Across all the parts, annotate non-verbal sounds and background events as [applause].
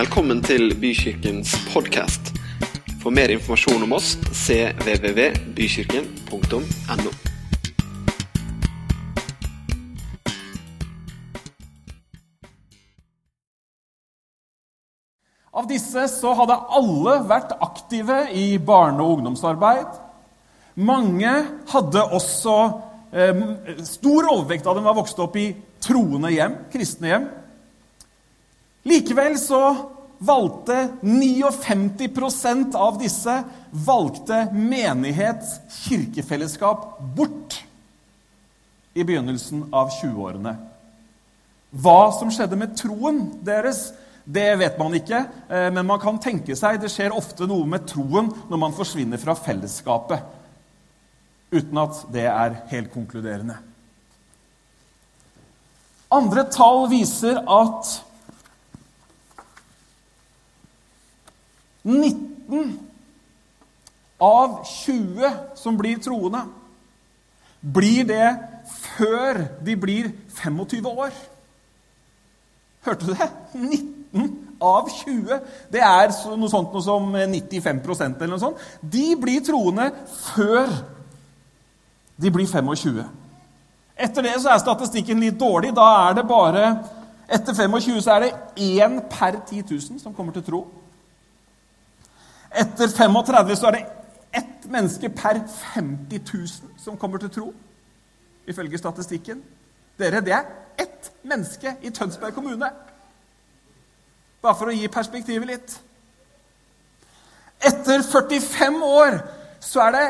Velkommen til Bykirkens podkast. For mer informasjon om oss cvvvbykirken.no. Av disse så hadde alle vært aktive i barne- og ungdomsarbeid. Mange hadde også eh, Stor overvekt av dem var vokst opp i troende hjem, kristne hjem. Likevel så valgte 59% av disse valgte menighets kirkefellesskap bort i begynnelsen av 20-årene. Hva som skjedde med troen deres, det vet man ikke, eh, men man kan tenke seg det skjer ofte noe med troen når man forsvinner fra fellesskapet, uten at det er helt konkluderende. Andre tall viser at 19 av 20 som blir troende, blir det før de blir 25 år. Hørte du det? 19 av 20. Det er noe sånt noe som 95% eller noe sånt. De blir troende før de blir 25. Etter det så er statistikken litt dårlig. Da er det bare Etter 25 så er det én per 10 000 som kommer til tro. Etter 35 så er det ett menneske per 50 000 som kommer til tro, ifølge statistikken. Dere, det er ett menneske i Tønsberg kommune. Bare for å gi perspektivet litt. Etter 45 år så er det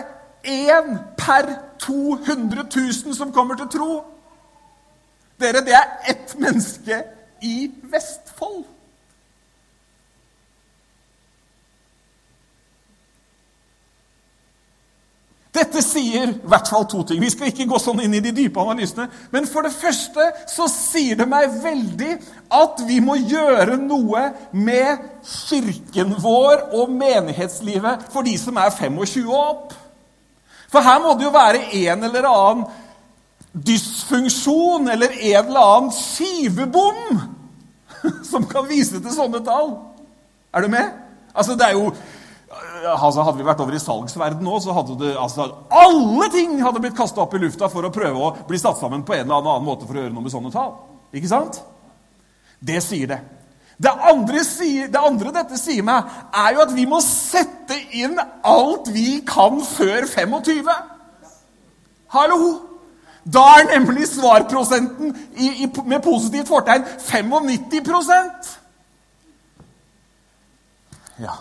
én per 200 000 som kommer til tro. Dere, det er ett menneske i Vestfold. Dette sier i hvert fall to ting. Vi skal ikke gå sånn inn i de dype analysene. Men for det første så sier det meg veldig at vi må gjøre noe med kirken vår og menighetslivet for de som er 25 og opp. For her må det jo være en eller annen dysfunksjon eller en eller annen skivebom [laughs] som kan vise til sånne tall. Er du med? Altså, det er jo altså Hadde vi vært over i salgsverden nå, så hadde det, altså, alle ting hadde blitt kasta opp i lufta for å prøve å bli satt sammen på en eller annen måte for å gjøre noe med sånne tall. Ikke sant? Det sier det. Det andre, det andre, dette sier meg, er jo at vi må sette inn alt vi kan før 25. Hallo! Da er nemlig svarprosenten i, i, med positivt fortegn 95% Ja.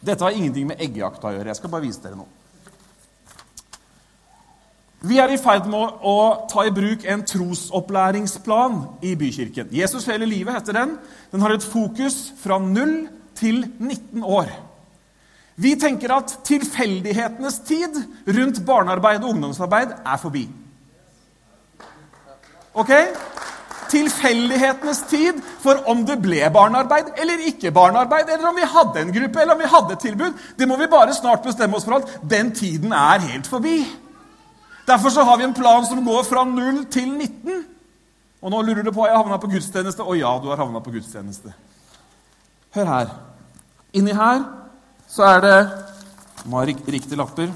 Dette har ingenting med eggejakta å gjøre. Jeg skal bare vise dere noe. Vi er i ferd med å ta i bruk en trosopplæringsplan i Bykirken. Jesus hele livet heter den. Den har et fokus fra 0 til 19 år. Vi tenker at tilfeldighetenes tid rundt barnearbeid og ungdomsarbeid er forbi. Ok? Tilfeldighetenes tid for om det ble barnearbeid eller ikke barnearbeid, eller om vi hadde en gruppe eller om vi hadde et tilbud. Det må vi bare snart bestemme oss for at den tiden er helt forbi. Derfor så har vi en plan som går fra 0 til 19. Og nå lurer du på jeg havna på gudstjeneste. Å ja, du har havna på gudstjeneste. Hør her. Inni her så er det Må ha riktige lapper.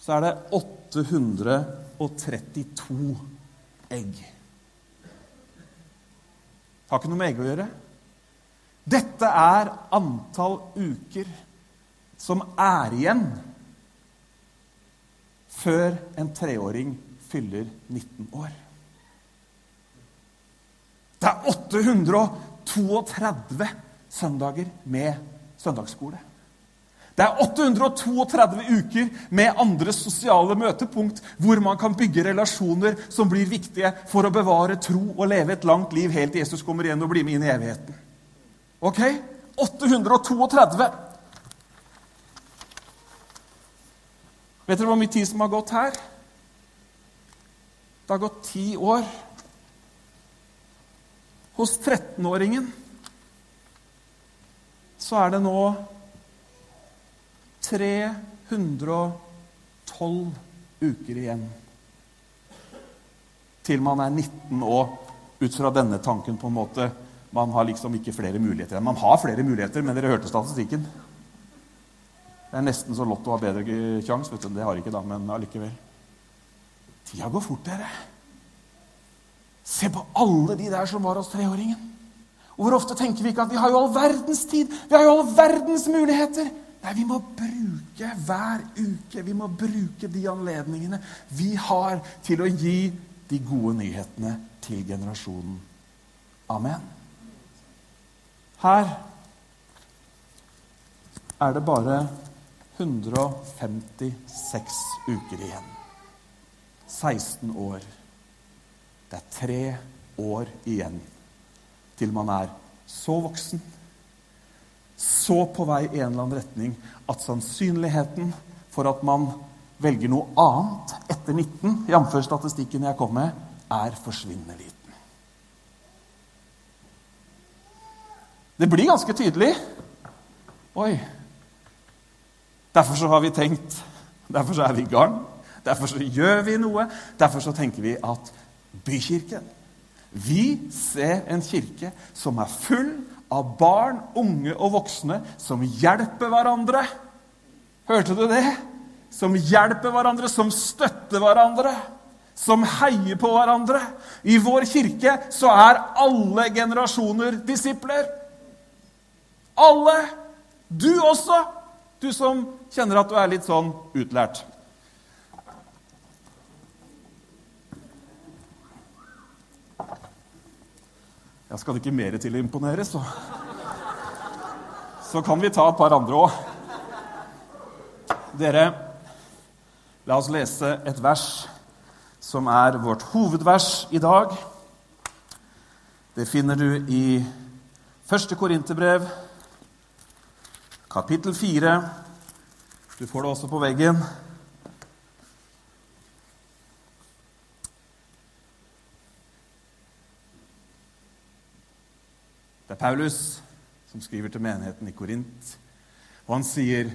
Så er det 832 egg. Har ikke noe med egg å gjøre. Dette er antall uker som er igjen før en treåring fyller 19 år. Det er 832 søndager med søndagsskole. Det er 832 uker med andre sosiale møtepunkt hvor man kan bygge relasjoner som blir viktige for å bevare tro og leve et langt liv helt til Jesus kommer igjen og blir med inn i evigheten. Ok? 832. Vet dere hvor mye tid som har gått her? Det har gått ti år. Hos 13-åringen så er det nå 312 uker igjen til man er 19 år, ut fra denne tanken, på en måte, man har liksom ikke flere muligheter. Man har flere muligheter, men dere hørte statistikken. Det er nesten så Lotto har bedre sjanse. Det har ikke da, men allikevel. Tida går fort, dere. Se på alle de der som var hos treåringen. Og Hvor ofte tenker vi ikke at vi har jo all verdens tid, vi har jo all verdens muligheter? Nei, vi må bruke hver uke, vi må bruke de anledningene vi har til å gi de gode nyhetene til generasjonen. Amen. Her er det bare 156 uker igjen. 16 år. Det er tre år igjen til man er så voksen, så på vei i en eller annen retning at sannsynligheten for at man velger noe annet etter 19, jf. statistikken jeg kom med, er forsvinnende liten. Det blir ganske tydelig. Oi. Derfor så har vi tenkt. Derfor så er vi i gang. Derfor så gjør vi noe. Derfor så tenker vi at Bykirken Vi ser en kirke som er full av barn, unge og voksne som hjelper hverandre. Hørte du det? Som hjelper hverandre, som støtter hverandre, som heier på hverandre. I vår kirke så er alle generasjoner disipler. Alle! Du også! Du som kjenner at du er litt sånn utlært. Jeg skal ikke mer til å imponere, så Så kan vi ta et par andre òg. Dere, la oss lese et vers som er vårt hovedvers i dag. Det finner du i første Korinterbrev, kapittel 4. Du får det også på veggen. Det er Paulus som skriver til menigheten i Korint. Og han sier,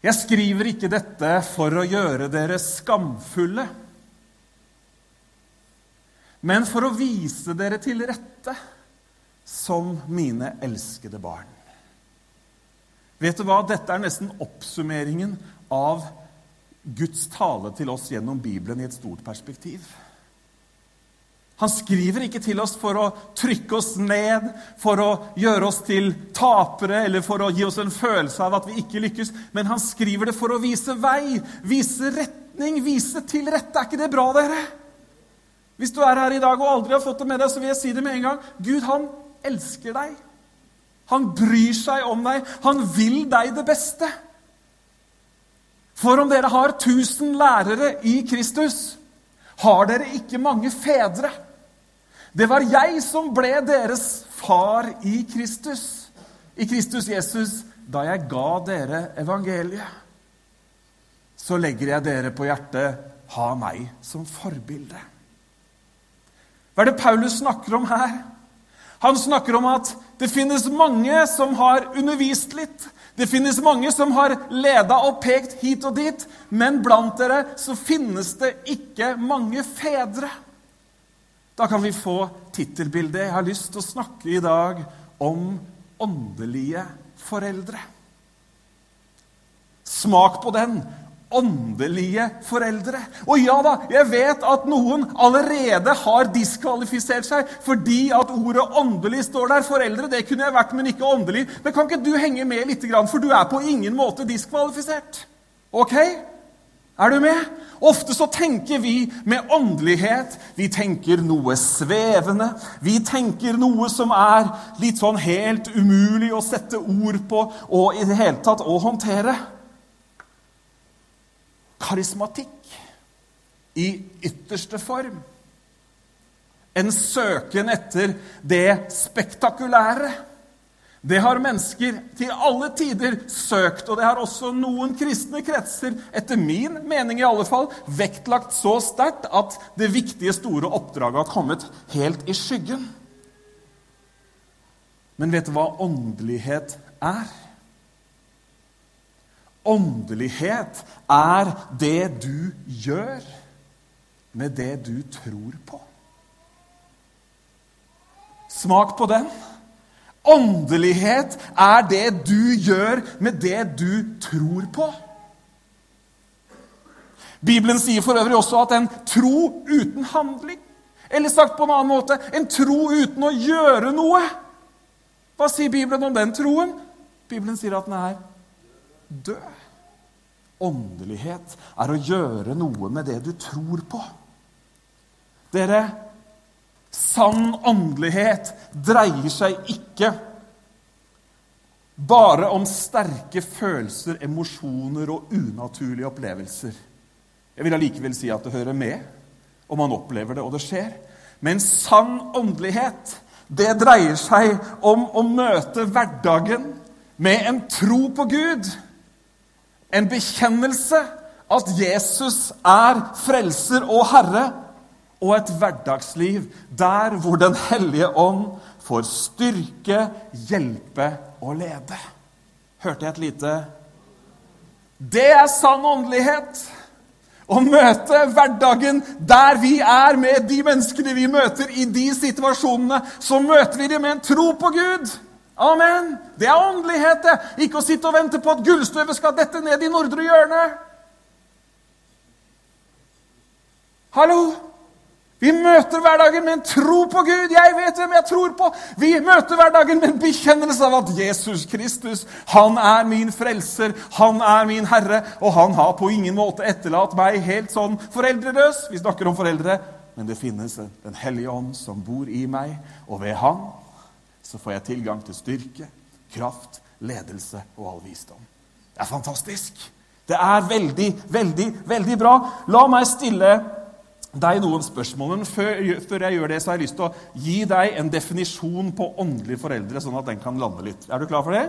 'Jeg skriver ikke dette for å gjøre dere skamfulle', men for å vise dere til rette som mine elskede barn. Vet du hva? Dette er nesten oppsummeringen av Guds tale til oss gjennom Bibelen i et stort perspektiv. Han skriver ikke til oss for å trykke oss ned, for å gjøre oss til tapere eller for å gi oss en følelse av at vi ikke lykkes, men han skriver det for å vise vei, vise retning, vise til rette. Er ikke det bra, dere? Hvis du er her i dag og aldri har fått det med deg, så vil jeg si det med en gang. Gud, han elsker deg. Han bryr seg om deg. Han vil deg det beste. For om dere har tusen lærere i Kristus, har dere ikke mange fedre. Det var jeg som ble deres far i Kristus, i Kristus Jesus, da jeg ga dere evangeliet. Så legger jeg dere på hjertet ha meg som forbilde. Hva er det Paulus snakker om her? Han snakker om at det finnes mange som har undervist litt. Det finnes mange som har leda og pekt hit og dit. Men blant dere så finnes det ikke mange fedre. Da kan vi få tittelbildet. Jeg har lyst til å snakke i dag om åndelige foreldre. Smak på den. Åndelige foreldre. Og ja da, jeg vet at noen allerede har diskvalifisert seg fordi at ordet 'åndelig' står der. Foreldre, det kunne jeg vært, men ikke åndelig. Men kan ikke du henge med litt, for du er på ingen måte diskvalifisert? Ok? Er du med? Ofte så tenker vi med åndelighet Vi tenker noe svevende. Vi tenker noe som er litt sånn helt umulig å sette ord på og i det hele tatt å håndtere. Karismatikk i ytterste form. En søken etter det spektakulære. Det har mennesker til alle tider søkt, og det har også noen kristne kretser, etter min mening i alle fall, vektlagt så sterkt at det viktige, store oppdraget har kommet helt i skyggen. Men vet du hva åndelighet er? Åndelighet er det du gjør med det du tror på. Smak på den. Åndelighet er det du gjør med det du tror på. Bibelen sier for øvrig også at en tro uten handling Eller sagt på en annen måte en tro uten å gjøre noe. Hva sier Bibelen om den troen? Bibelen sier at den er død. Åndelighet er å gjøre noe med det du tror på. Dere, sann åndelighet dreier seg ikke bare om sterke følelser, emosjoner og unaturlige opplevelser. Jeg vil allikevel si at det hører med, og man opplever det, og det skjer. Men sann åndelighet, det dreier seg om å møte hverdagen med en tro på Gud. En bekjennelse at Jesus er frelser og herre, og et hverdagsliv der hvor Den hellige ånd får styrke, hjelpe og lede. Hørte jeg et lite Det er sann åndelighet! Å møte hverdagen der vi er med de menneskene vi møter i de situasjonene, så møter vi dem med en tro på Gud. Amen! Det er åndelighet, det. Ikke å sitte og vente på at gullstøvet skal dette ned i nordre hjørne. Hallo? Vi møter hverdagen med en tro på Gud. Jeg vet hvem jeg tror på. Vi møter hverdagen med en bekjennelse av at Jesus Kristus, han er min frelser, han er min herre, og han har på ingen måte etterlatt meg helt sånn foreldreløs. Vi snakker om foreldre, men det finnes Den hellige ånd som bor i meg, og ved Han så får jeg tilgang til styrke, kraft, ledelse og all visdom. Det er fantastisk. Det er veldig, veldig, veldig bra. La meg stille deg noen spørsmål. Men før, jeg gjør det, så har jeg lyst til å gi deg en definisjon på åndelige foreldre, sånn at den kan lande litt. Er du klar for det?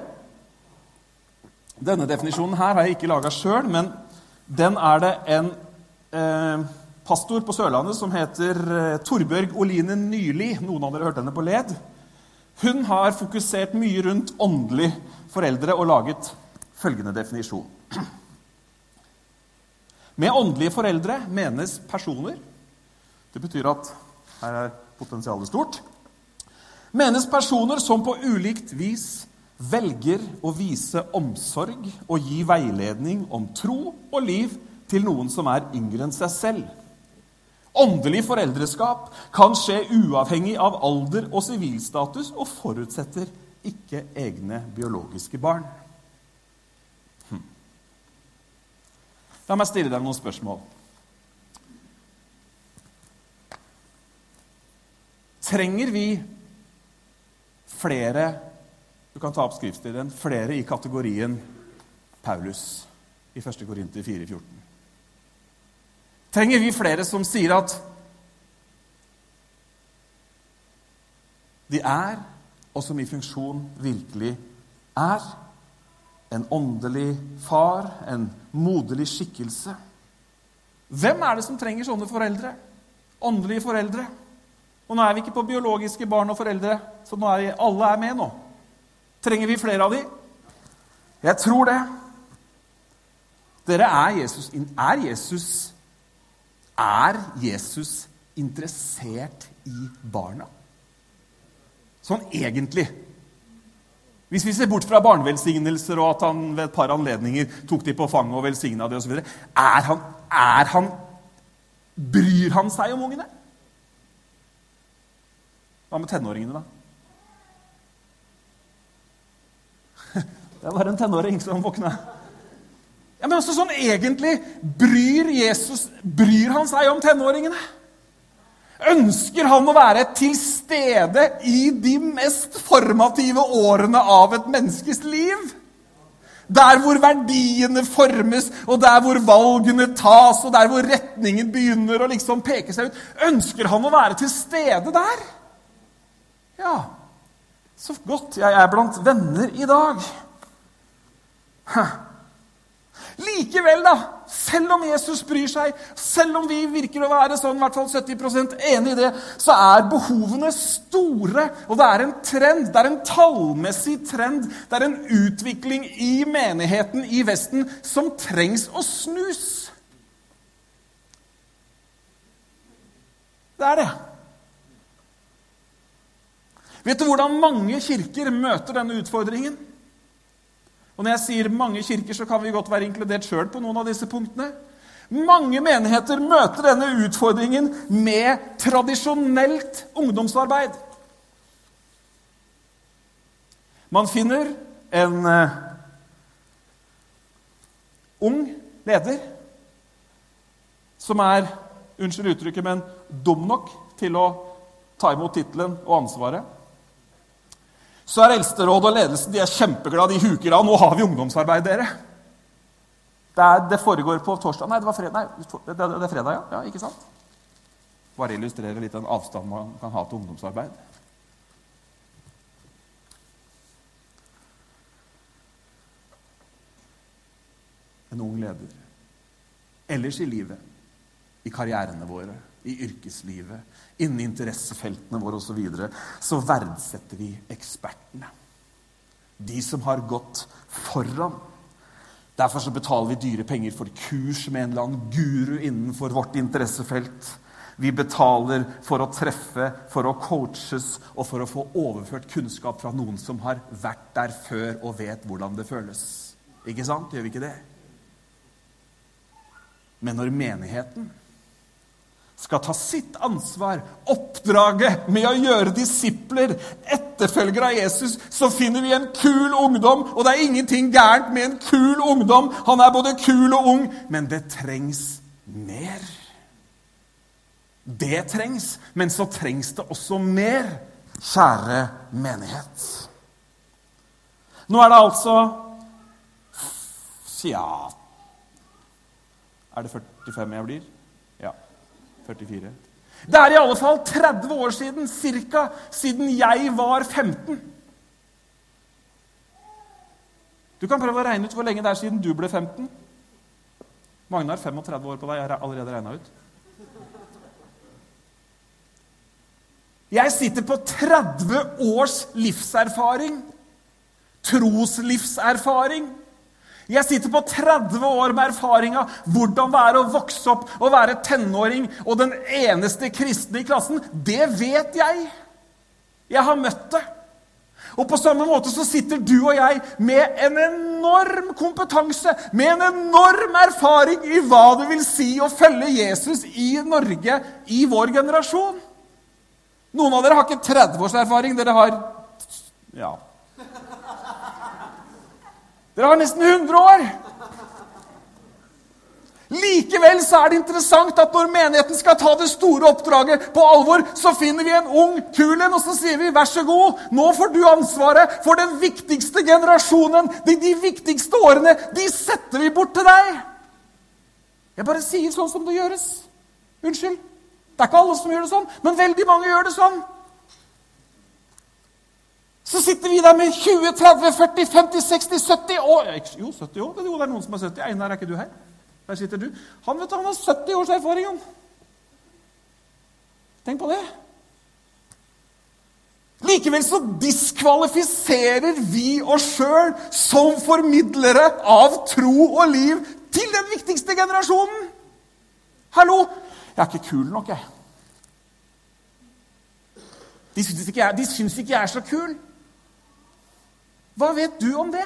Denne definisjonen her har jeg ikke laga sjøl, men den er det en eh, pastor på Sørlandet som heter eh, Torbjørg Oline Nyli. Noen av dere hørte henne på LED. Hun har fokusert mye rundt åndelige foreldre og laget følgende definisjon. Med åndelige foreldre menes personer det betyr at her er potensialet stort. Menes personer som på ulikt vis velger å vise omsorg og gi veiledning om tro og liv til noen som er yngre enn seg selv. Åndelig foreldreskap kan skje uavhengig av alder og sivilstatus og forutsetter ikke egne biologiske barn. Hm. La meg stille deg noen spørsmål. Trenger vi flere Du kan ta opp skriftstilen, Flere i kategorien Paulus i 1. Korinter 4,14. Trenger vi flere som sier at de er, og som i funksjon virkelig er, en åndelig far, en moderlig skikkelse? Hvem er det som trenger sånne foreldre? Åndelige foreldre? Og nå er vi ikke på biologiske barn og foreldre, så nå er alle er med nå. Trenger vi flere av de? Jeg tror det. Dere er Jesus Er Jesus Er Jesus interessert i barna? Sånn egentlig. Hvis vi ser bort fra barnevelsignelser og at han ved et par anledninger tok de på fanget og velsigna dem osv. Er han, er han Bryr han seg om ungene? Hva med tenåringene, da? [laughs] Det var en tenåring som våkna. Ja, men også sånn egentlig Bryr Jesus bryr han seg om tenåringene? Ønsker han å være til stede i de mest formative årene av et menneskes liv? Der hvor verdiene formes, og der hvor valgene tas, og der hvor retningen begynner å liksom peke seg ut. Ønsker han å være til stede der? Ja, så godt jeg er blant venner i dag. Likevel, da, selv om Jesus bryr seg, selv om vi virker å være sånn, i hvert fall 70% enig i det, så er behovene store. Og det er en trend, det er en tallmessig trend, det er en utvikling i menigheten i Vesten som trengs å snus. Det er det. Vet du hvordan mange kirker møter denne utfordringen? Og Når jeg sier mange kirker, så kan vi godt være inkludert sjøl på noen av disse punktene. Mange menigheter møter denne utfordringen med tradisjonelt ungdomsarbeid. Man finner en uh, ung leder som er unnskyld uttrykket, men dum nok til å ta imot tittelen og ansvaret. Så er eldsterådet og ledelsen de er kjempeglade. De huker av. 'Nå har vi ungdomsarbeid, dere.' Det, er, det foregår på torsdag Nei, det var fredag. Nei, det, det, det er fredag, ja. ja. Ikke sant? Bare illustrerer litt den avstanden man kan ha til ungdomsarbeid. En ung leder. Ellers i livet i karrierene våre, i yrkeslivet, innen interessefeltene våre osv., så, videre, så verdsetter vi ekspertene. De som har gått foran. Derfor så betaler vi dyre penger for kurs med en eller annen guru innenfor vårt interessefelt. Vi betaler for å treffe, for å coaches og for å få overført kunnskap fra noen som har vært der før og vet hvordan det føles. Ikke sant? Gjør vi ikke det? Men når menigheten skal ta sitt ansvar, oppdraget med å gjøre disipler, etterfølgere av Jesus, så finner vi en kul ungdom. Og det er ingenting gærent med en kul ungdom. Han er både kul og ung. Men det trengs mer. Det trengs, men så trengs det også mer, kjære menighet. Nå er det altså Tja Er det 45 jeg blir? 44. Det er i alle fall 30 år siden, cirka, siden jeg var 15. Du kan prøve å regne ut hvor lenge det er siden du ble 15. Magnar, 35 år på deg. Jeg har allerede regna ut. Jeg sitter på 30 års livserfaring. Troslivserfaring. Jeg sitter på 30 år med erfaring av hvordan det er å vokse opp og være tenåring og den eneste kristne i klassen. Det vet jeg. Jeg har møtt det. Og på samme måte så sitter du og jeg med en enorm kompetanse, med en enorm erfaring i hva det vil si å følge Jesus i Norge i vår generasjon. Noen av dere har ikke 30 års erfaring. Dere har ja, dere har nesten 100 år! Likevel så er det interessant at når menigheten skal ta det store oppdraget på alvor, så finner vi en ung kul en, og så sier vi 'vær så god, nå får du ansvaret for den viktigste generasjonen'. De, de viktigste årene, de setter vi bort til deg. Jeg bare sier sånn som det gjøres. Unnskyld. Det er ikke alle som gjør det sånn, men veldig mange gjør det sånn. Så sitter vi der med 20, 30, 40, 50, 60, 70 år Jo, 70 år. Det er noen som er 70. Einar, er ikke du her? Der sitter du. Han vet du, han har 70 års erfaring. han. Tenk på det. Likevel så diskvalifiserer vi oss sjøl som formidlere av tro og liv til den viktigste generasjonen. Hallo! Jeg er ikke kul nok, jeg. De syns ikke, ikke jeg er så kul. Hva vet du om det?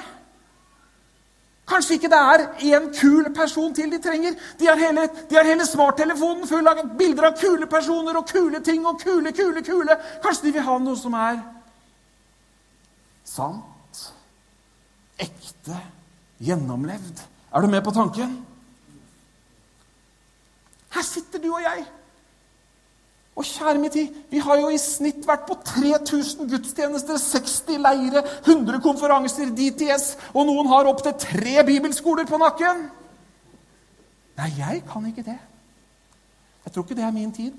Kanskje ikke det er én kul person til de trenger. De har hele, hele smarttelefonen full av bilder av kule personer og kule ting og kule, kule, kule. Kanskje de vil ha noe som er sant, ekte, gjennomlevd. Er du med på tanken? Her sitter du og jeg og kjære min tid, vi har jo i snitt vært på 3000 gudstjenester, 60 leire, 100 konferanser, DTS, og noen har opptil tre bibelskoler på nakken. Nei, jeg kan ikke det. Jeg tror ikke det er min tid.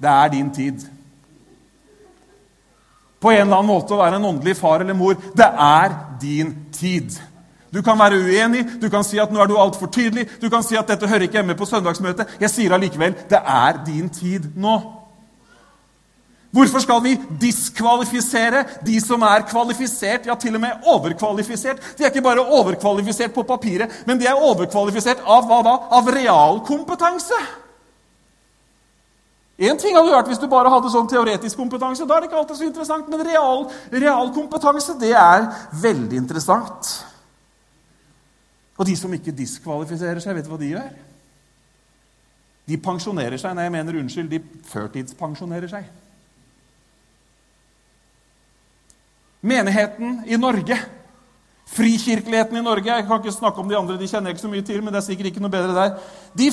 Det er din tid. På en eller annen måte å være en åndelig far eller mor. Det er din tid. Du kan være uenig, du kan si at nå er du altfor tydelig, du kan si at dette hører ikke hjemme på søndagsmøtet. Jeg sier allikevel det er din tid nå. Hvorfor skal vi diskvalifisere de som er kvalifisert, ja, til og med overkvalifisert? De er ikke bare overkvalifisert på papiret, men de er overkvalifisert av hva da? Av realkompetanse. Én ting hadde vært hvis du bare hadde sånn teoretisk kompetanse. Da er det ikke alltid så interessant, Men real, realkompetanse det er veldig interessant. Og de som ikke diskvalifiserer seg, vet du hva de gjør? De pensjonerer seg. Nei, jeg mener unnskyld, de førtidspensjonerer seg. Menigheten i Norge, frikirkeligheten i Norge Jeg kan ikke snakke om de andre, de kjenner jeg ikke så mye til, men det er sikkert ikke noe bedre der. De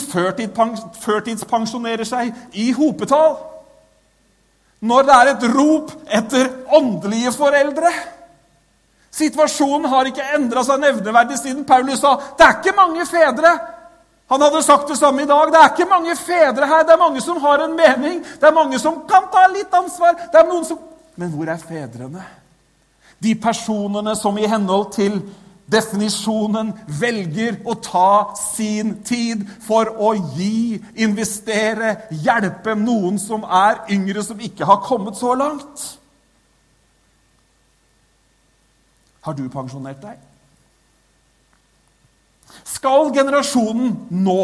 førtidspensjonerer seg i hopetall når det er et rop etter åndelige foreldre. Situasjonen har ikke endra seg nevneverdig siden Paulus sa det er ikke mange fedre. Han hadde sagt det samme i dag. Det er ikke mange fedre her. Det er mange som har en mening. Det er mange som kan ta litt ansvar. Det er noen som... Men hvor er fedrene? De personene som i henhold til definisjonen velger å ta sin tid for å gi, investere, hjelpe noen som er yngre, som ikke har kommet så langt. Har du pensjonert deg? Skal generasjonen nå,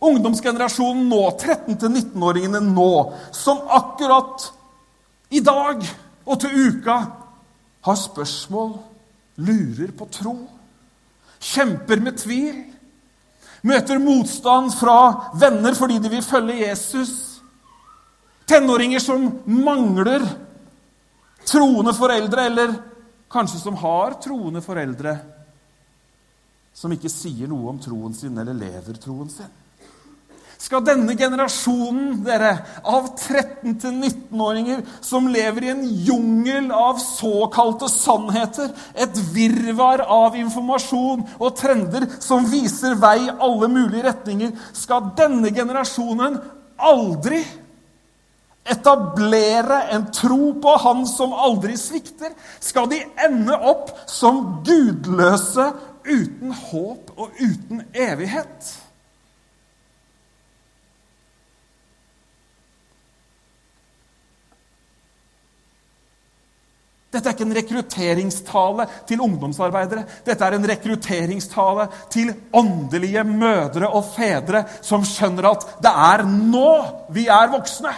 ungdomsgenerasjonen nå, 13-19-åringene nå, som akkurat i dag og til uka har spørsmål, lurer på tro, kjemper med tvil, møter motstand fra venner fordi de vil følge Jesus, tenåringer som mangler troende foreldre, eller kanskje som har troende foreldre som ikke sier noe om troen sin eller lever troen sin? Skal denne generasjonen dere, av 13- til 19-åringer som lever i en jungel av såkalte sannheter, et virvar av informasjon og trender som viser vei i alle mulige retninger, skal denne generasjonen aldri etablere en tro på Han som aldri svikter, skal de ende opp som gudløse uten håp og uten evighet. Dette er ikke en rekrutteringstale til ungdomsarbeidere. Dette er en rekrutteringstale til åndelige mødre og fedre som skjønner at det er nå vi er voksne.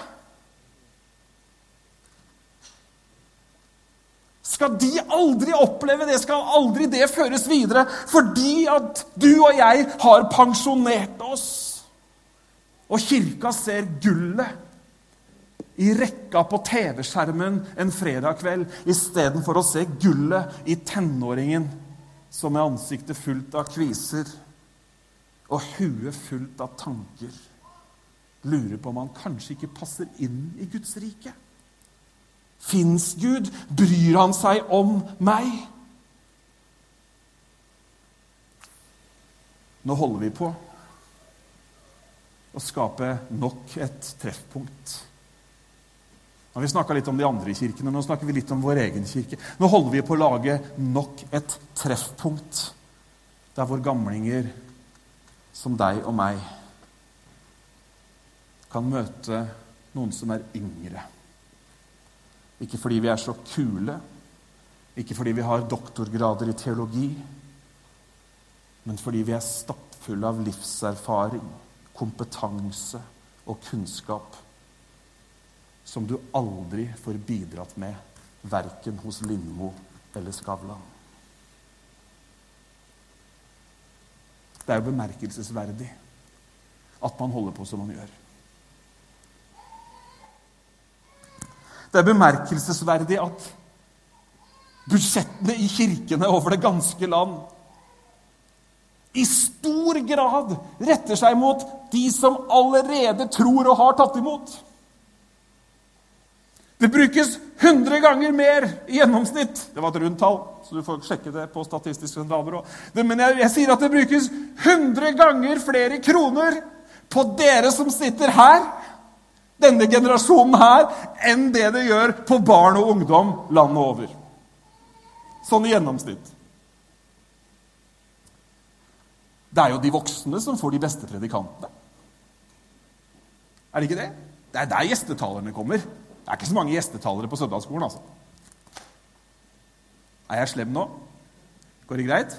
Skal de aldri oppleve det, skal aldri det føres videre, fordi at du og jeg har pensjonert oss. Og kirka ser gullet i rekka på TV-skjermen en fredag kveld istedenfor å se gullet i tenåringen som med ansiktet fullt av kviser og huet fullt av tanker lurer på om han kanskje ikke passer inn i Guds rike. Fins Gud? Bryr han seg om meg? Nå holder vi på å skape nok et treffpunkt. Nå har vi snakka litt om de andre kirkene, nå snakker vi litt om vår egen kirke. Nå holder vi på å lage nok et treffpunkt der hvor gamlinger som deg og meg kan møte noen som er yngre. Ikke fordi vi er så kule, ikke fordi vi har doktorgrader i teologi, men fordi vi er stappfulle av livserfaring, kompetanse og kunnskap som du aldri får bidratt med, verken hos Lindmo eller Skavlan. Det er jo bemerkelsesverdig at man holder på som man gjør. Det er bemerkelsesverdig at budsjettene i kirkene over det ganske land i stor grad retter seg mot de som allerede tror og har tatt imot. Det brukes 100 ganger mer i gjennomsnitt. Det var et rundt tall, så du får sjekke det på Statistisk sentralbyrå. Men jeg, jeg sier at det brukes 100 ganger flere kroner på dere som sitter her, denne generasjonen her, enn det det gjør på barn og ungdom landet over. Sånn i gjennomsnitt. Det er jo de voksne som får de beste predikantene. Er det ikke det? Det er der gjestetalerne kommer. Det er ikke så mange gjestetalere på søndagsskolen, altså. Er jeg slem nå? Går det greit?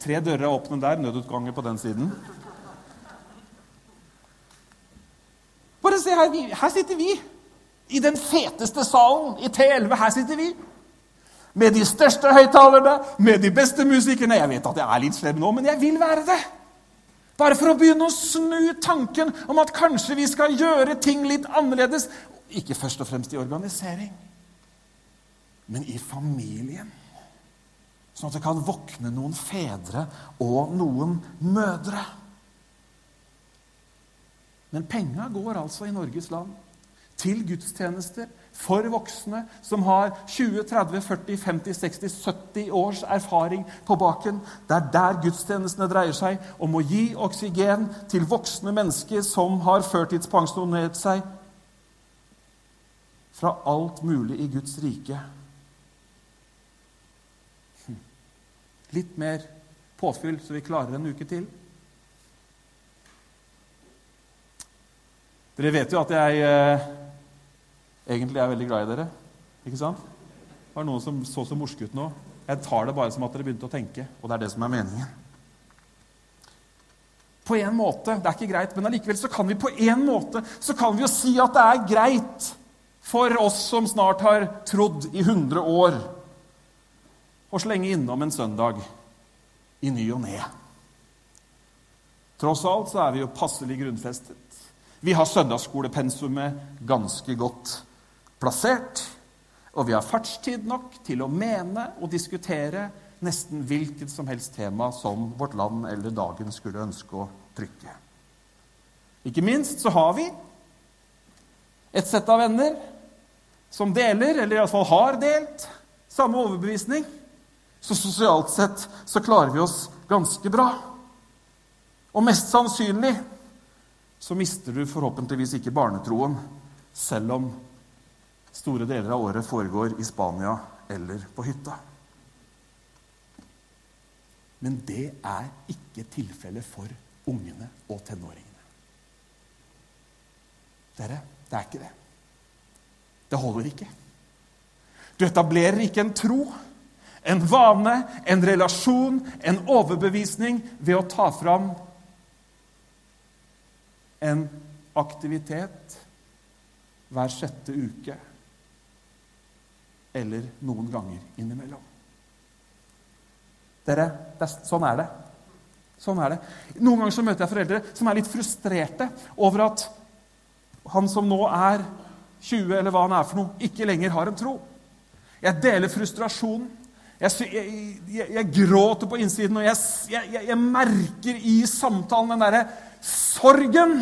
Tre dører er åpne der, nødutganger på den siden. Bare se her, her sitter vi. I den feteste salen i T11. Her sitter vi. Med de største høyttalerne, med de beste musikerne. Jeg vet at jeg er litt slem nå, men jeg vil være det. Bare for å begynne å snu tanken om at kanskje vi skal gjøre ting litt annerledes. Ikke først og fremst i organisering, men i familien. Sånn at det kan våkne noen fedre og noen mødre. Men penga går altså i Norges land til gudstjenester for voksne som har 20, 30, 40, 50, 60, 70 års erfaring på baken. Det er der gudstjenestene dreier seg om å gi oksygen til voksne mennesker som har førtidspensjonert seg fra alt mulig i Guds rike. Hm. Litt mer påfyll, så vi klarer en uke til. Dere vet jo at jeg eh, egentlig er veldig glad i dere. Ikke sant? Det var noen som så så morske ut nå. Jeg tar det bare som at dere begynte å tenke, og det er det som er meningen. På en måte, Det er ikke greit, men allikevel så kan vi på en måte så kan vi jo si at det er greit for oss som snart har trodd i 100 år, å slenge innom en søndag i ny og ne. Tross alt så er vi jo passelig grunnfestet. Vi har søndagsskolepensumet ganske godt plassert. Og vi har fartstid nok til å mene og diskutere nesten hvilket som helst tema som vårt land eller dagen skulle ønske å trykke. Ikke minst så har vi et sett av venner som deler, eller iallfall har delt, samme overbevisning. Så sosialt sett så klarer vi oss ganske bra. Og mest sannsynlig så mister du forhåpentligvis ikke barnetroen, selv om store deler av året foregår i Spania eller på hytta. Men det er ikke tilfellet for ungene og tenåringene. Dere, det er ikke det. Det holder ikke. Du etablerer ikke en tro, en vane, en relasjon, en overbevisning ved å ta fram en aktivitet hver sjette uke eller noen ganger innimellom. Dere, er, sånn er det. Sånn er det. Noen ganger så møter jeg foreldre som er litt frustrerte over at han som nå er 20, eller hva han er for noe, ikke lenger har en tro. Jeg deler frustrasjonen. Jeg, jeg, jeg, jeg gråter på innsiden, og jeg, merker i samtalen den derre sorgen.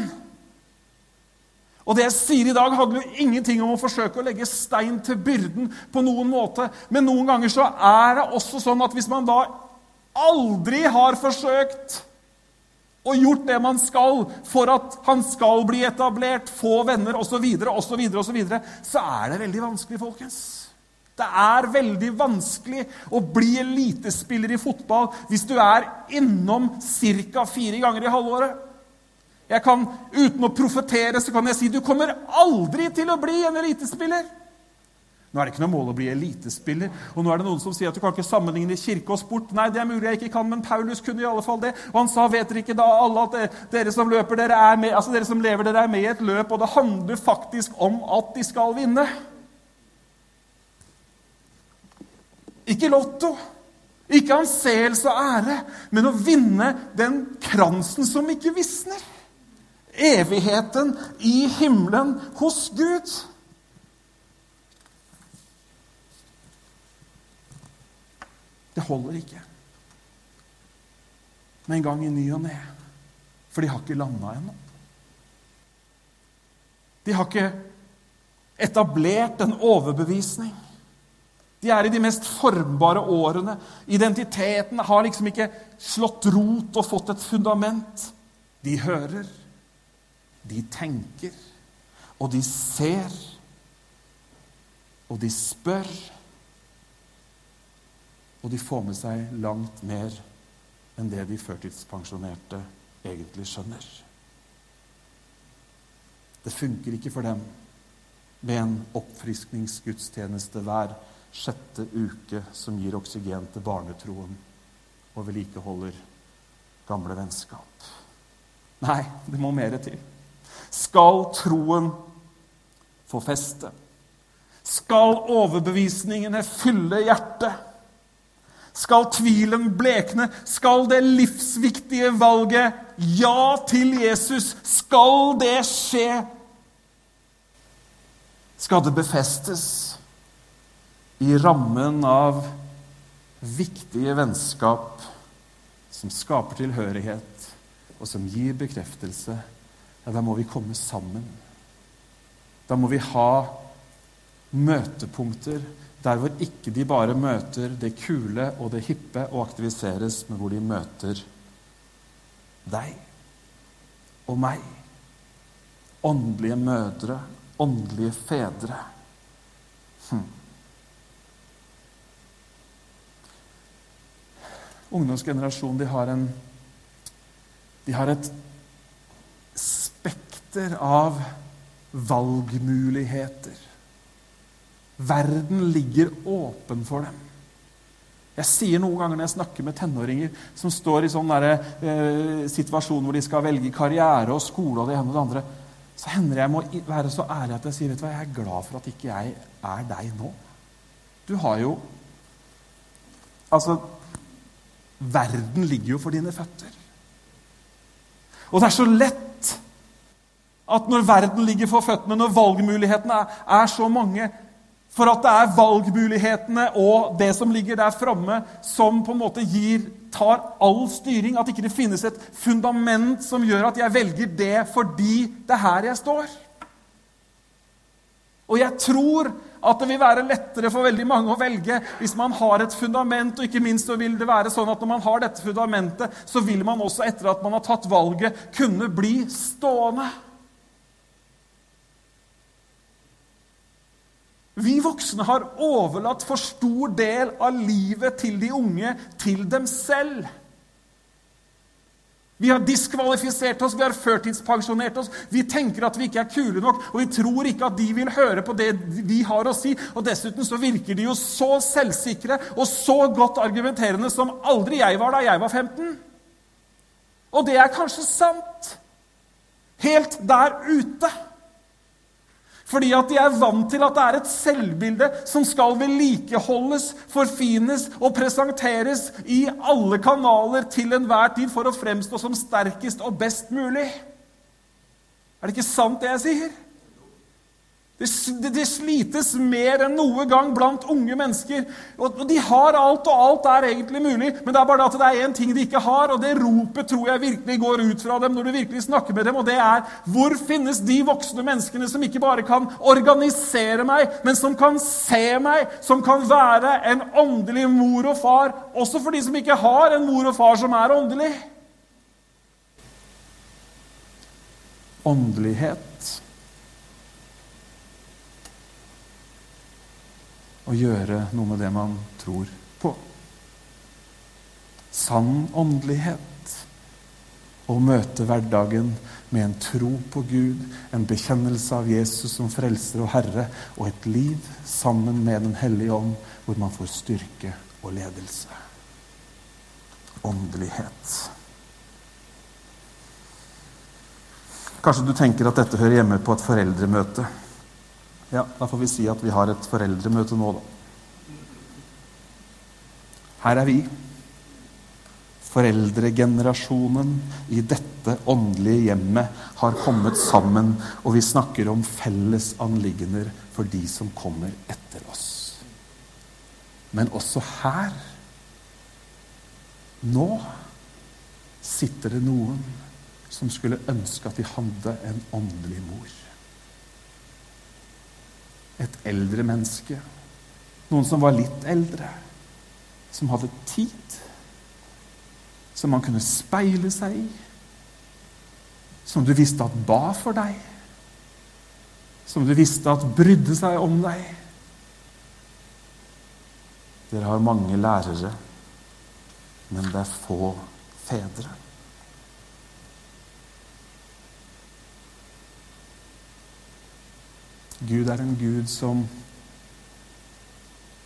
Og det jeg sier i dag, handler jo ingenting om å forsøke å legge stein til byrden på noen måte. Men noen ganger så er det også sånn at hvis man da aldri har forsøkt og gjort det man skal for at han skal bli etablert, få venner osv., osv., osv., så er det veldig vanskelig, folkens. Det er veldig vanskelig å bli elitespiller i fotball hvis du er innom ca. fire ganger i halvåret. Jeg kan, Uten å profetere så kan jeg si du kommer aldri til å bli en elitespiller. Nå er det ikke noe mål å bli elitespiller. Og nå er det noen som sier at du kan ikke sammenligne kirke og sport. Nei, det er mulig jeg ikke kan, men Paulus kunne i alle fall det. Og han sa, vet dere ikke da alle at det, dere som løper, dere er med, altså dere som lever, dere er med i et løp, og det handler faktisk om at de skal vinne. Ikke lotto, ikke anseelse og ære, men å vinne den kransen som ikke visner evigheten i himmelen hos Gud. Det holder ikke med en gang i ny og ne, for de har ikke landa ennå. De har ikke etablert en overbevisning. De er i de mest formbare årene. Identiteten har liksom ikke slått rot og fått et fundament. De hører de tenker, og de ser, og de spør. Og de får med seg langt mer enn det de førtidspensjonerte egentlig skjønner. Det funker ikke for dem med en oppfriskningsgudstjeneste hver sjette uke som gir oksygen til barnetroen og vedlikeholder gamle vennskap. Nei, det må mer til. Skal troen få feste. Skal overbevisningene fylle hjertet? Skal tvilen blekne? Skal det livsviktige valget ja til Jesus, skal det skje? Skal det befestes i rammen av viktige vennskap som skaper tilhørighet, og som gir bekreftelse, ja, da må vi komme sammen. Da må vi ha møtepunkter der hvor ikke de bare møter det kule og det hippe og aktiviseres, men hvor de møter deg og meg. Åndelige mødre, åndelige fedre. Hm. Ungdomsgenerasjonen de har, en, de har et spekter av valgmuligheter. Verden ligger åpen for dem. Jeg sier noen ganger når jeg snakker med tenåringer som står i sånn eh, situasjon hvor de skal velge karriere og skole og det ene og det andre, så hender jeg må være så ærlig at jeg sier vet du hva, jeg er glad for at ikke jeg er deg nå. Du har jo Altså Verden ligger jo for dine føtter. Og det er så lett at når verden ligger for føttene, når valgmulighetene er, er så mange, for at det er valgmulighetene og det som ligger der framme, som på en måte gir, tar all styring. At ikke det finnes et fundament som gjør at jeg velger det fordi det er her jeg står. Og jeg tror at det vil være lettere for veldig mange å velge hvis man har et fundament. Og ikke minst så vil det være sånn at når man har dette fundamentet, så vil man også etter at man har tatt valget, kunne bli stående. Vi voksne har overlatt for stor del av livet til de unge til dem selv. Vi har diskvalifisert oss, vi har førtidspensjonert oss. Vi tenker at vi ikke er kule nok, og vi tror ikke at de vil høre på det vi har å si. Og Dessuten så virker de jo så selvsikre og så godt argumenterende som aldri jeg var da jeg var 15. Og det er kanskje sant. Helt der ute. Fordi at de er vant til at det er et selvbilde som skal vedlikeholdes, forfines og presenteres i alle kanaler til enhver tid for å fremstå som sterkest og best mulig. Er det ikke sant, det jeg sier? Det, det, slites mer enn noe gang blant unge mennesker. Og, og De har alt, og alt er egentlig mulig, men det er bare at det er én ting de ikke har, og det ropet tror jeg virkelig går ut fra dem når du virkelig snakker med dem, og det er hvor finnes de voksne menneskene som ikke bare kan organisere meg, men som kan se meg, som kan være en åndelig mor og far, også for de som ikke har en mor og far som er åndelig? Åndelighet å gjøre noe med det man tror på. Sann åndelighet. Å møte hverdagen med en tro på Gud, en bekjennelse av Jesus som frelser og Herre, og et liv sammen med Den hellige ånd, hvor man får styrke og ledelse. Åndelighet. Kanskje du tenker at dette hører hjemme på et foreldremøte. Ja, da får vi si at vi har et foreldremøte nå, da. Her er vi. Foreldregenerasjonen i dette åndelige hjemmet har kommet sammen, og vi snakker om felles anliggender for de som kommer etter oss. Men også her, nå, sitter det noen som skulle ønske at de hadde en åndelig mor et eldre menneske. Noen som var litt eldre, som hadde tid, som man kunne speile seg i, som du visste at ba for deg, som du visste at brydde seg om deg. Dere har mange lærere, men det er få fedre. Gud er en Gud som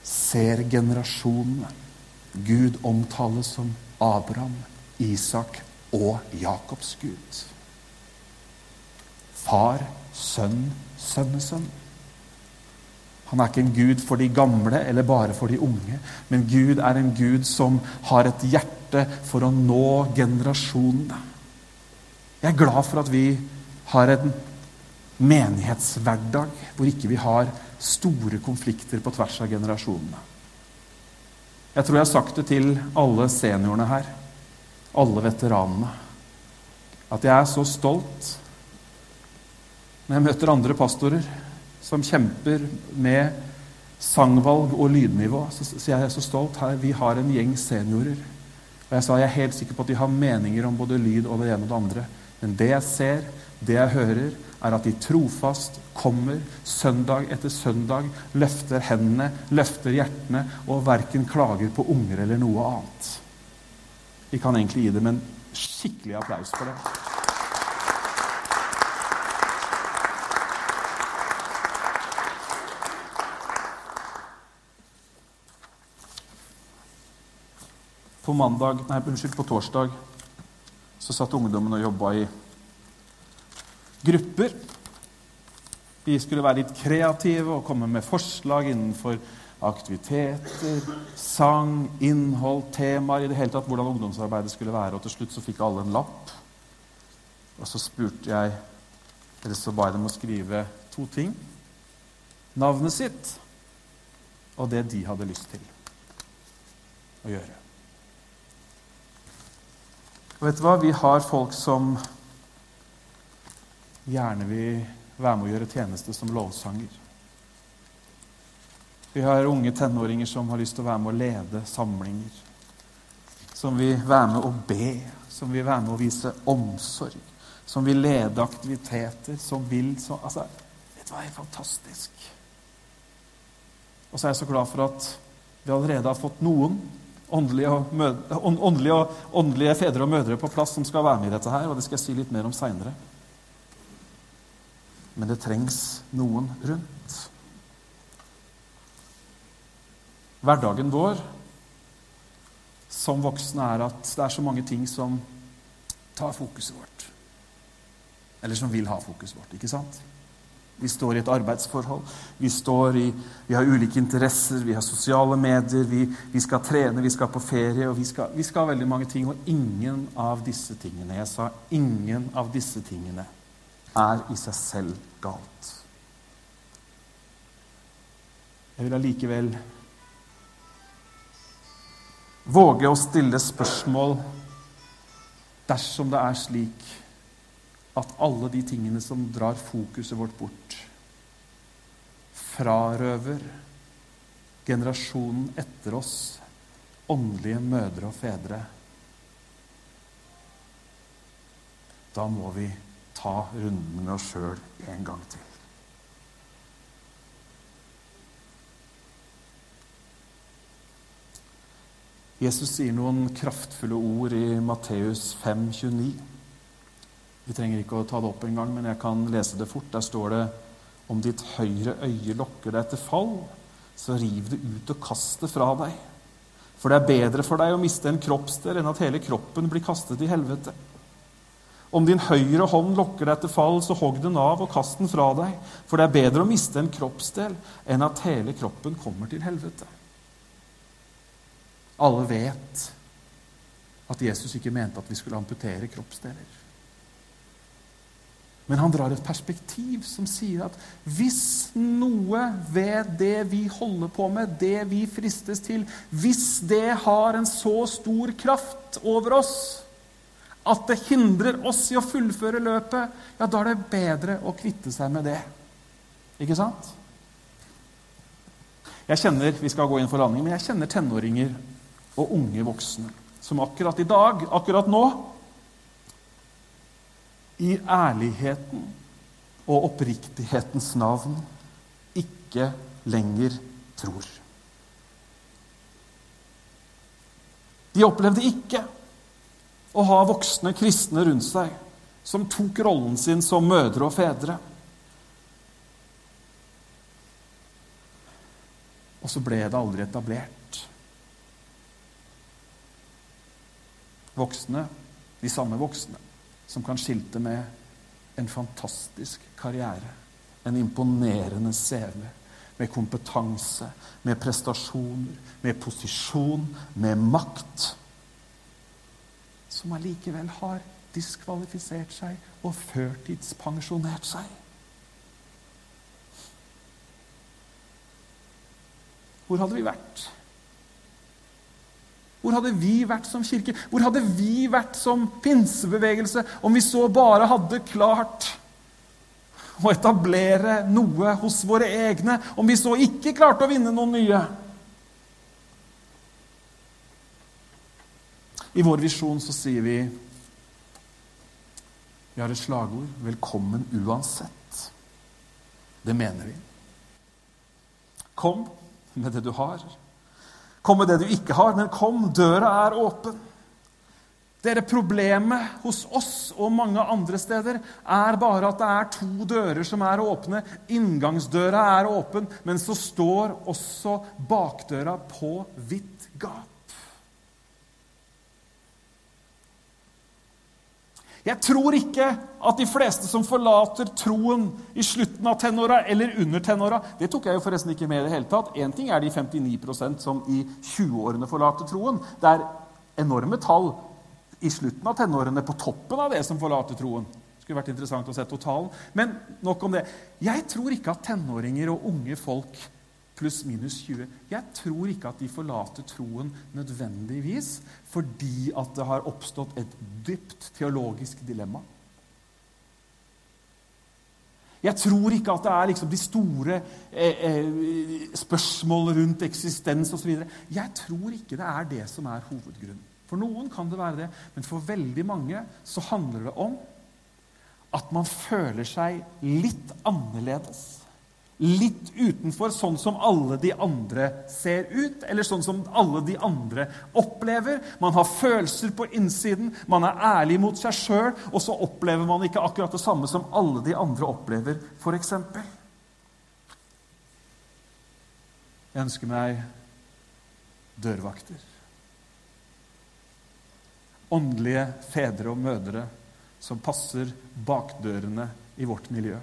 ser generasjonene. Gud omtales som Abraham, Isak og Jakobs Gud. far, sønn, sønnesønn. Han er ikke en gud for de gamle eller bare for de unge, men Gud er en gud som har et hjerte for å nå generasjonene. Jeg er glad for at vi har en menighetshverdag hvor ikke vi har store konflikter på tvers av generasjonene. Jeg tror jeg har sagt det til alle seniorene her, alle veteranene, at jeg er så stolt når jeg møter andre pastorer som kjemper med sangvalg og lydnivå, så så jeg er så stolt her. Vi har en gjeng seniorer. Og jeg sa jeg er helt sikker på at de har meninger om både lyd og det ene og det andre. Men det jeg ser, det jeg hører, er at de trofast kommer søndag etter søndag, løfter hendene, løfter hjertene og verken klager på unger eller noe annet. Vi kan egentlig gi dem en skikkelig applaus for det. På mandag, nei, unnskyld, på torsdag så satt ungdommen og jobba i grupper. Vi skulle være litt kreative og komme med forslag innenfor aktiviteter, sang, innhold, temaer i det hele tatt, hvordan ungdomsarbeidet skulle være. Og til slutt så fikk alle en lapp. Og så spurte jeg Eller så ba jeg dem å skrive to ting. Navnet sitt og det de hadde lyst til å gjøre. Og vet du hva? Vi har folk som gjerne vil være med å gjøre tjeneste som lovsanger. Vi har unge tenåringer som har lyst til å være med å lede samlinger. Som vil være med å be, som vil være med å vise omsorg. Som vil lede aktiviteter, som vil så, altså, dette var helt fantastisk. Og så er jeg så glad for at vi allerede har fått noen åndelige, mødre, åndelige, åndelige fedre og mødre på plass som skal være med i dette her. Og det skal jeg si litt mer om seinere. Men det trengs noen rundt. Hverdagen vår som voksne er at det er så mange ting som tar fokuset vårt. Eller som vil ha fokuset vårt. ikke sant? Vi står i et arbeidsforhold. Vi, i, vi har ulike interesser, vi har sosiale medier, vi, vi skal trene, vi skal på ferie vi skal, vi skal veldig mange ting. Og ingen av disse tingene jeg sa, ingen av disse tingene er i seg selv galt. Jeg vil allikevel våge å stille spørsmål dersom det er slik at alle de tingene som drar fokuset vårt bort, frarøver generasjonen etter oss åndelige mødre og fedre. Da må vi ta runden med oss sjøl en gang til. Jesus sier noen kraftfulle ord i Matteus 5, 29. Vi trenger ikke å ta det opp engang, men jeg kan lese det fort. Der står det om ditt høyre øye lokker deg til fall, så riv det ut og kast det fra deg. For det er bedre for deg å miste en kroppsdel enn at hele kroppen blir kastet i helvete. Om din høyre hånd lokker deg til fall, så hogg den av og kast den fra deg. For det er bedre å miste en kroppsdel enn at hele kroppen kommer til helvete. Alle vet at Jesus ikke mente at vi skulle amputere kroppsdeler. Men han drar et perspektiv som sier at hvis noe ved det vi holder på med, det vi fristes til, hvis det har en så stor kraft over oss at det hindrer oss i å fullføre løpet, ja, da er det bedre å kvitte seg med det. Ikke sant? Jeg kjenner vi skal gå inn for landing, men jeg kjenner tenåringer og unge voksne som akkurat i dag, akkurat nå, i ærligheten og oppriktighetens navn ikke lenger tror. De opplevde ikke å ha voksne kristne rundt seg som tok rollen sin som mødre og fedre. Og så ble det aldri etablert. Voksne, de samme voksne, som kan skilte med en fantastisk karriere. En imponerende CV med kompetanse, med prestasjoner, med posisjon, med makt. Som allikevel har diskvalifisert seg og førtidspensjonert seg. Hvor hadde vi vært? Hvor hadde vi vært som kirke? Hvor hadde vi vært som pinsebevegelse om vi så bare hadde klart å etablere noe hos våre egne, om vi så ikke klarte å vinne noen nye? I vår visjon så sier vi Vi har et slagord 'Velkommen uansett'. Det mener vi. Kom med det du har. Kom med det du ikke har, men kom, døra er åpen. Dere, Problemet hos oss og mange andre steder er bare at det er to dører som er åpne. Inngangsdøra er åpen, men så står også bakdøra på vidt gap. Jeg tror ikke at de fleste som forlater troen i slutten av tenåra eller under tenåra Det tok jeg jo forresten ikke med i det hele tatt. Én ting er de 59% som i 20-årene forlater troen. Det er enorme tall i slutten av tenårene på toppen av det som forlater troen. Det skulle vært interessant å se totalen. Men nok om det. Jeg tror ikke at tenåringer og unge folk pluss-minus 20 Jeg tror ikke at de forlater troen nødvendigvis fordi at det har oppstått et dypt teologisk dilemma. Jeg tror ikke at det er liksom de store eh, eh, spørsmål rundt eksistens osv. Jeg tror ikke det er det som er hovedgrunnen. For noen kan det være det, men for veldig mange så handler det om at man føler seg litt annerledes. Litt utenfor, sånn som alle de andre ser ut, eller sånn som alle de andre opplever. Man har følelser på innsiden, man er ærlig mot seg sjøl, og så opplever man ikke akkurat det samme som alle de andre opplever, f.eks. Jeg ønsker meg dørvakter åndelige fedre og mødre som passer bakdørene i vårt miljø.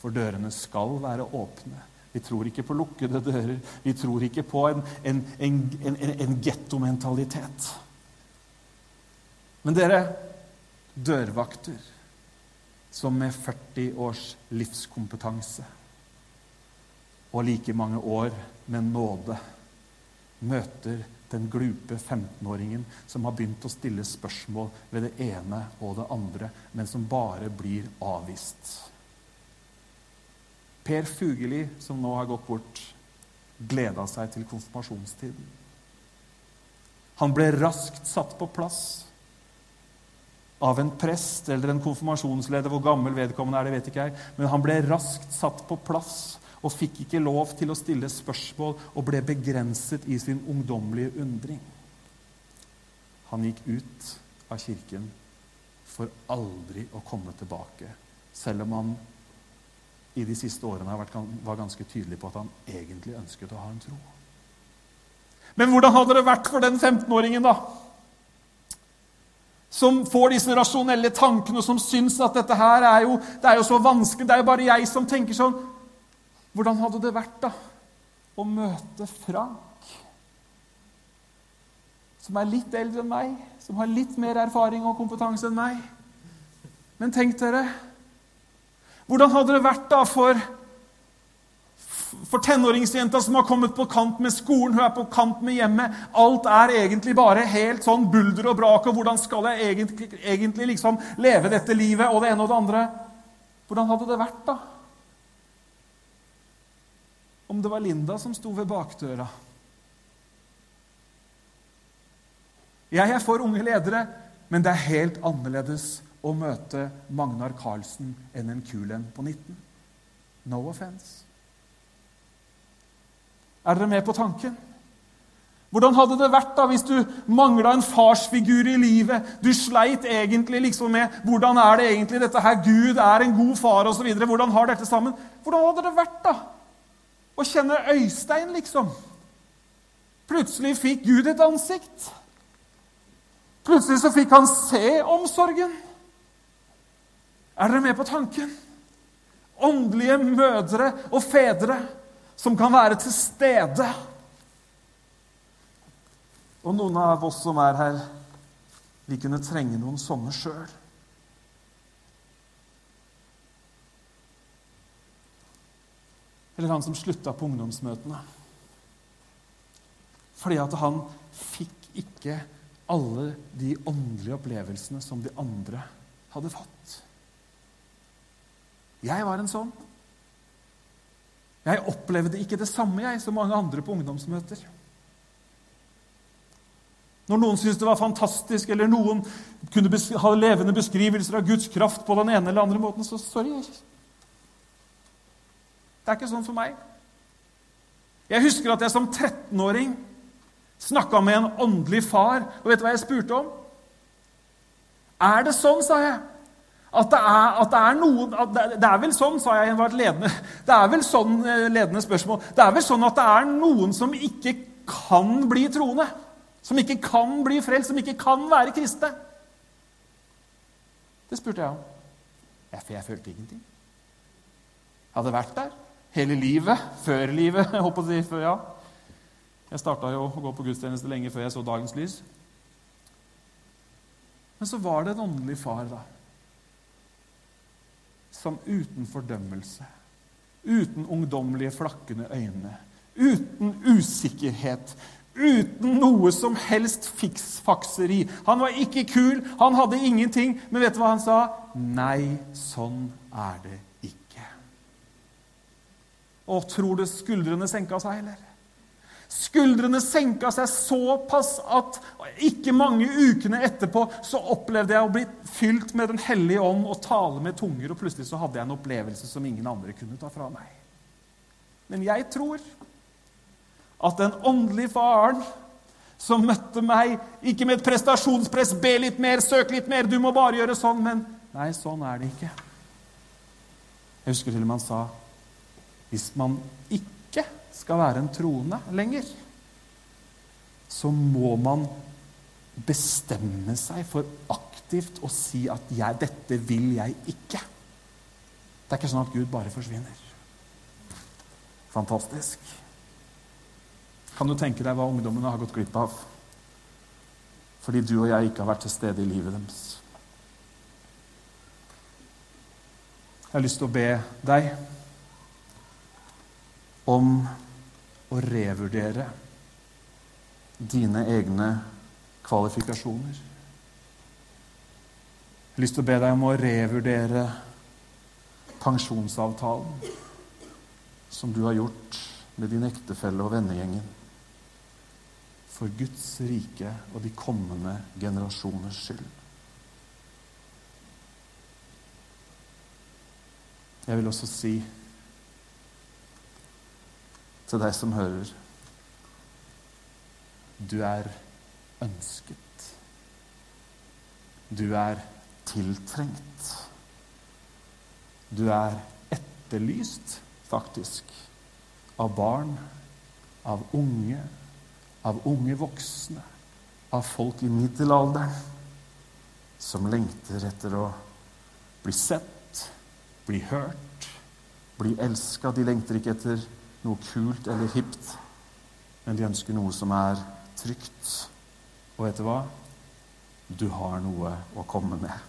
For dørene skal være åpne. Vi tror ikke på lukkede dører. Vi tror ikke på en, en, en, en gettomentalitet. Men dere, dørvakter som med 40 års livskompetanse og like mange år med nåde møter den glupe 15-åringen som har begynt å stille spørsmål ved det ene og det andre, men som bare blir avvist. Per Fugeli, som nå har gått bort, gleda seg til konfirmasjonstiden. Han ble raskt satt på plass av en prest eller en konfirmasjonsleder. Hvor gammel vedkommende er, det vet ikke jeg. Men han ble raskt satt på plass og fikk ikke lov til å stille spørsmål og ble begrenset i sin ungdommelige undring. Han gikk ut av kirken for aldri å komme tilbake, selv om han i de siste årene var ganske tydelig på at han egentlig ønsket å ha en tro. Men hvordan hadde det vært for den 15-åringen, da? Som får disse rasjonelle tankene, som syns at dette her er jo, det er jo så vanskelig, det er jo bare jeg som tenker sånn. Hvordan hadde det vært da å møte Frank, som er litt eldre enn meg, som har litt mer erfaring og kompetanse enn meg? Men tenk dere Hvordan hadde det vært da for, for tenåringsjenta som har kommet på kant med skolen, hun er på kant med hjemmet. Alt er egentlig bare helt sånn bulder og brak, og hvordan skal jeg egentlig, egentlig liksom leve dette livet og det ene og det andre? Hvordan hadde det vært da? om det var Linda som sto ved bakdøra. Jeg er for unge ledere, men det er helt annerledes å møte Magnar Carlsen enn en kulen på 19. No offense. Er dere med på tanken? Hvordan hadde det vært da hvis du mangla en farsfigur i livet? Du sleit egentlig liksom med hvordan er det egentlig dette her Gud er en god far osv. Hvordan har dette sammen? Hvordan hadde det vært da å kjenne Øystein, liksom. Plutselig fikk Gud et ansikt. Plutselig så fikk han se omsorgen. Er dere med på tanken? Åndelige mødre og fedre som kan være til stede. Og noen av oss som er her, vi kunne trenge noen sånne sjøl. Eller han som slutta på ungdomsmøtene. Fordi at han fikk ikke alle de åndelige opplevelsene som de andre hadde fått. Jeg var en sånn. Jeg opplevde ikke det samme jeg som mange andre på ungdomsmøter. Når noen syntes det var fantastisk, eller noen kunne ha levende beskrivelser av Guds kraft på den ene eller andre måten, så sorry. Det er ikke sånn for meg. Jeg husker at jeg som 13-åring snakka med en åndelig far, og vet du hva jeg spurte om? Er det sånn, sa jeg, at det er, at det er noen det, det, er vel sånn, sa jeg, var et ledende, det er vel sånn eh, ledende spørsmål, det er vel sånn at det er noen som ikke kan bli troende? Som ikke kan bli frelst, som ikke kan være kristne? Det spurte jeg om. Jeg, jeg følte ingenting. Jeg hadde vært der hele livet. Før livet, [laughs] jeg håper å si. Før, ja. Jeg starta jo å gå på gudstjeneste lenge før jeg så dagens lys. Men så var det en åndelig far, da. Som uten fordømmelse, uten ungdommelige, flakkende øyne, uten usikkerhet, uten noe som helst fiksfakseri. Han var ikke kul, han hadde ingenting, men vet du hva han sa? Nei, sånn er det ikke. Og tror du skuldrene senka seg, eller? Skuldrene senka seg såpass at ikke mange ukene etterpå så opplevde jeg å bli fylt med Den hellige ånd og tale med tunger, og plutselig så hadde jeg en opplevelse som ingen andre kunne ta fra meg. Men jeg tror at den åndelige faren som møtte meg, ikke med et prestasjonspress 'Be litt mer, søk litt mer, du må bare gjøre sånn', men Nei, sånn er det ikke. Jeg husker til og med han sa hvis man ikke skal være en troende lenger, så må man bestemme seg for aktivt å si at jeg, 'dette vil jeg ikke'. Det er ikke sånn at Gud bare forsvinner. Fantastisk. Kan du tenke deg hva ungdommene har gått glipp av fordi du og jeg ikke har vært til stede i livet deres? Jeg har lyst til å be deg om å revurdere dine egne kvalifikasjoner. Jeg har lyst til å be deg om å revurdere pensjonsavtalen som du har gjort med din ektefelle og vennegjengen for Guds rike og de kommende generasjoners skyld. Jeg vil også si til deg som hører du er ønsket. Du er tiltrengt. Du er etterlyst, faktisk, av barn, av unge, av unge voksne, av folk i middelalderen som lengter etter å bli sett, bli hørt, bli elska. De lengter ikke etter noe kult eller hipt, men de ønsker noe som er trygt. Og vet du hva? Du har noe å komme med.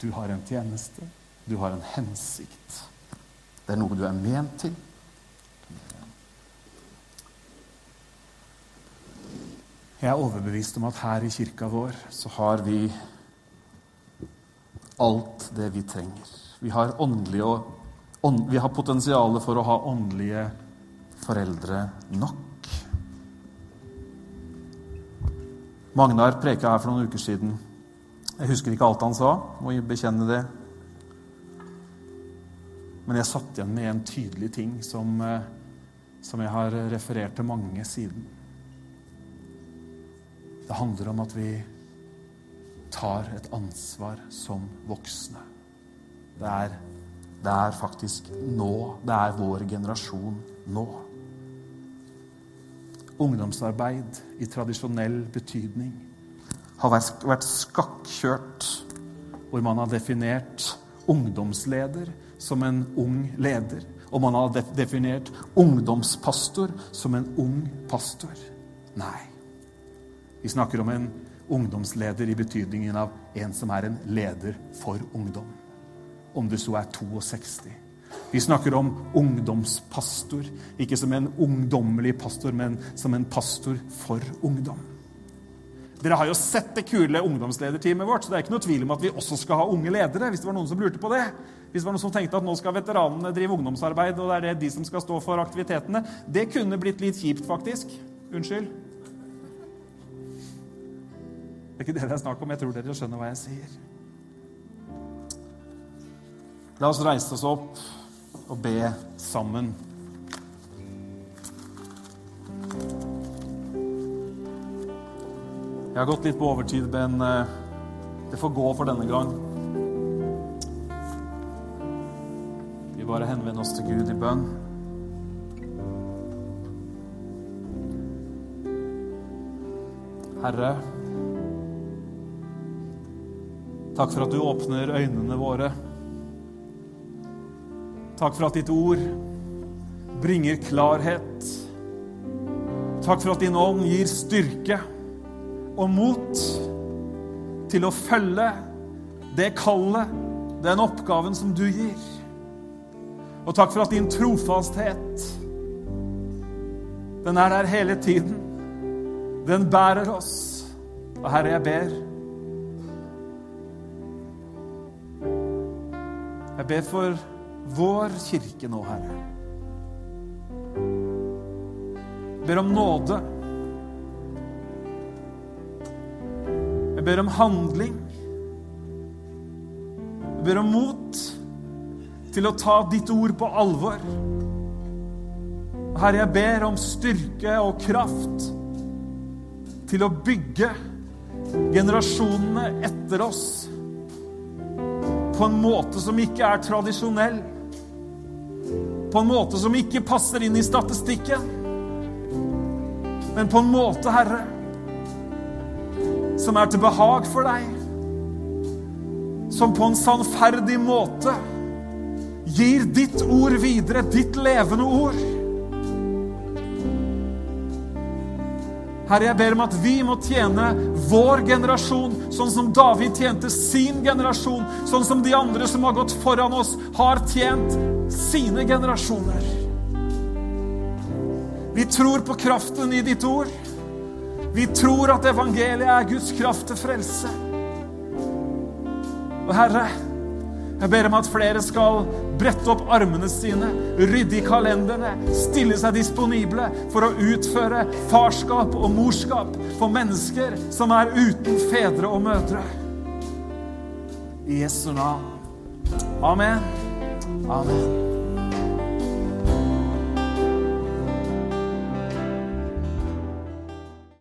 Du har en tjeneste. Du har en hensikt. Det er noe du er ment til. Jeg er overbevist om at her i kirka vår så har vi alt det vi trenger. Vi har, og, ånd, vi har potensial for å ha åndelige foreldre nok. Magnar preka her for noen uker siden. Jeg husker ikke alt han sa, må bekjenne det. Men jeg satt igjen med en tydelig ting som, eh, som jeg har referert til mange siden. Det handler om at vi tar et ansvar som voksne. Det er, det er faktisk nå. Det er vår generasjon nå. Ungdomsarbeid i tradisjonell betydning har vært skakkjørt hvor man har definert ungdomsleder som en ung leder. Og man har definert ungdomspastor som en ung pastor. Nei. Vi snakker om en ungdomsleder i betydningen av en som er en leder for ungdom. Om du så er 62. Vi snakker om ungdomspastor, ikke som en ungdommelig pastor, men som en pastor for ungdom. Dere har jo sett det kule ungdomslederteamet vårt, så det er ikke noe tvil om at vi også skal ha unge ledere. hvis det var noen som lurte på det. Hvis det var noen som tenkte at nå skal veteranene drive ungdomsarbeid, og det er det de som skal stå for aktivitetene. Det kunne blitt litt kjipt, faktisk. Unnskyld. Det er ikke det det er snakk om. Jeg tror dere skjønner hva jeg sier. La oss reise oss opp og be sammen. Jeg har gått litt på overtid, men eh, det får gå for denne gang. Vi bare henvender oss til Gud i bønn. Herre, takk for at du åpner øynene våre. Takk for at ditt ord bringer klarhet. Takk for at din ånd gir styrke og mot til å følge det kallet, den oppgaven som du gir. Og takk for at din trofasthet, den er der hele tiden. Den bærer oss. Og Herre, jeg ber Jeg ber for vår kirke nå, Herre. Jeg ber om nåde. Jeg ber om handling. Jeg ber om mot til å ta ditt ord på alvor. Herre, jeg ber om styrke og kraft til å bygge generasjonene etter oss på en måte som ikke er tradisjonell. På en måte som ikke passer inn i statistikken. Men på en måte, Herre, som er til behag for deg. Som på en sannferdig måte gir ditt ord videre, ditt levende ord. Herre, jeg ber om at vi må tjene vår generasjon sånn som David tjente sin generasjon, sånn som de andre som har gått foran oss, har tjent sine generasjoner. Vi tror på kraften i ditt ord. Vi tror at evangeliet er Guds kraft til frelse. Og Herre, jeg ber om at flere skal brette opp armene sine, rydde i kalenderne, stille seg disponible for å utføre farskap og morskap for mennesker som er uten fedre og mødre. I Jesu navn. Amen. Amen.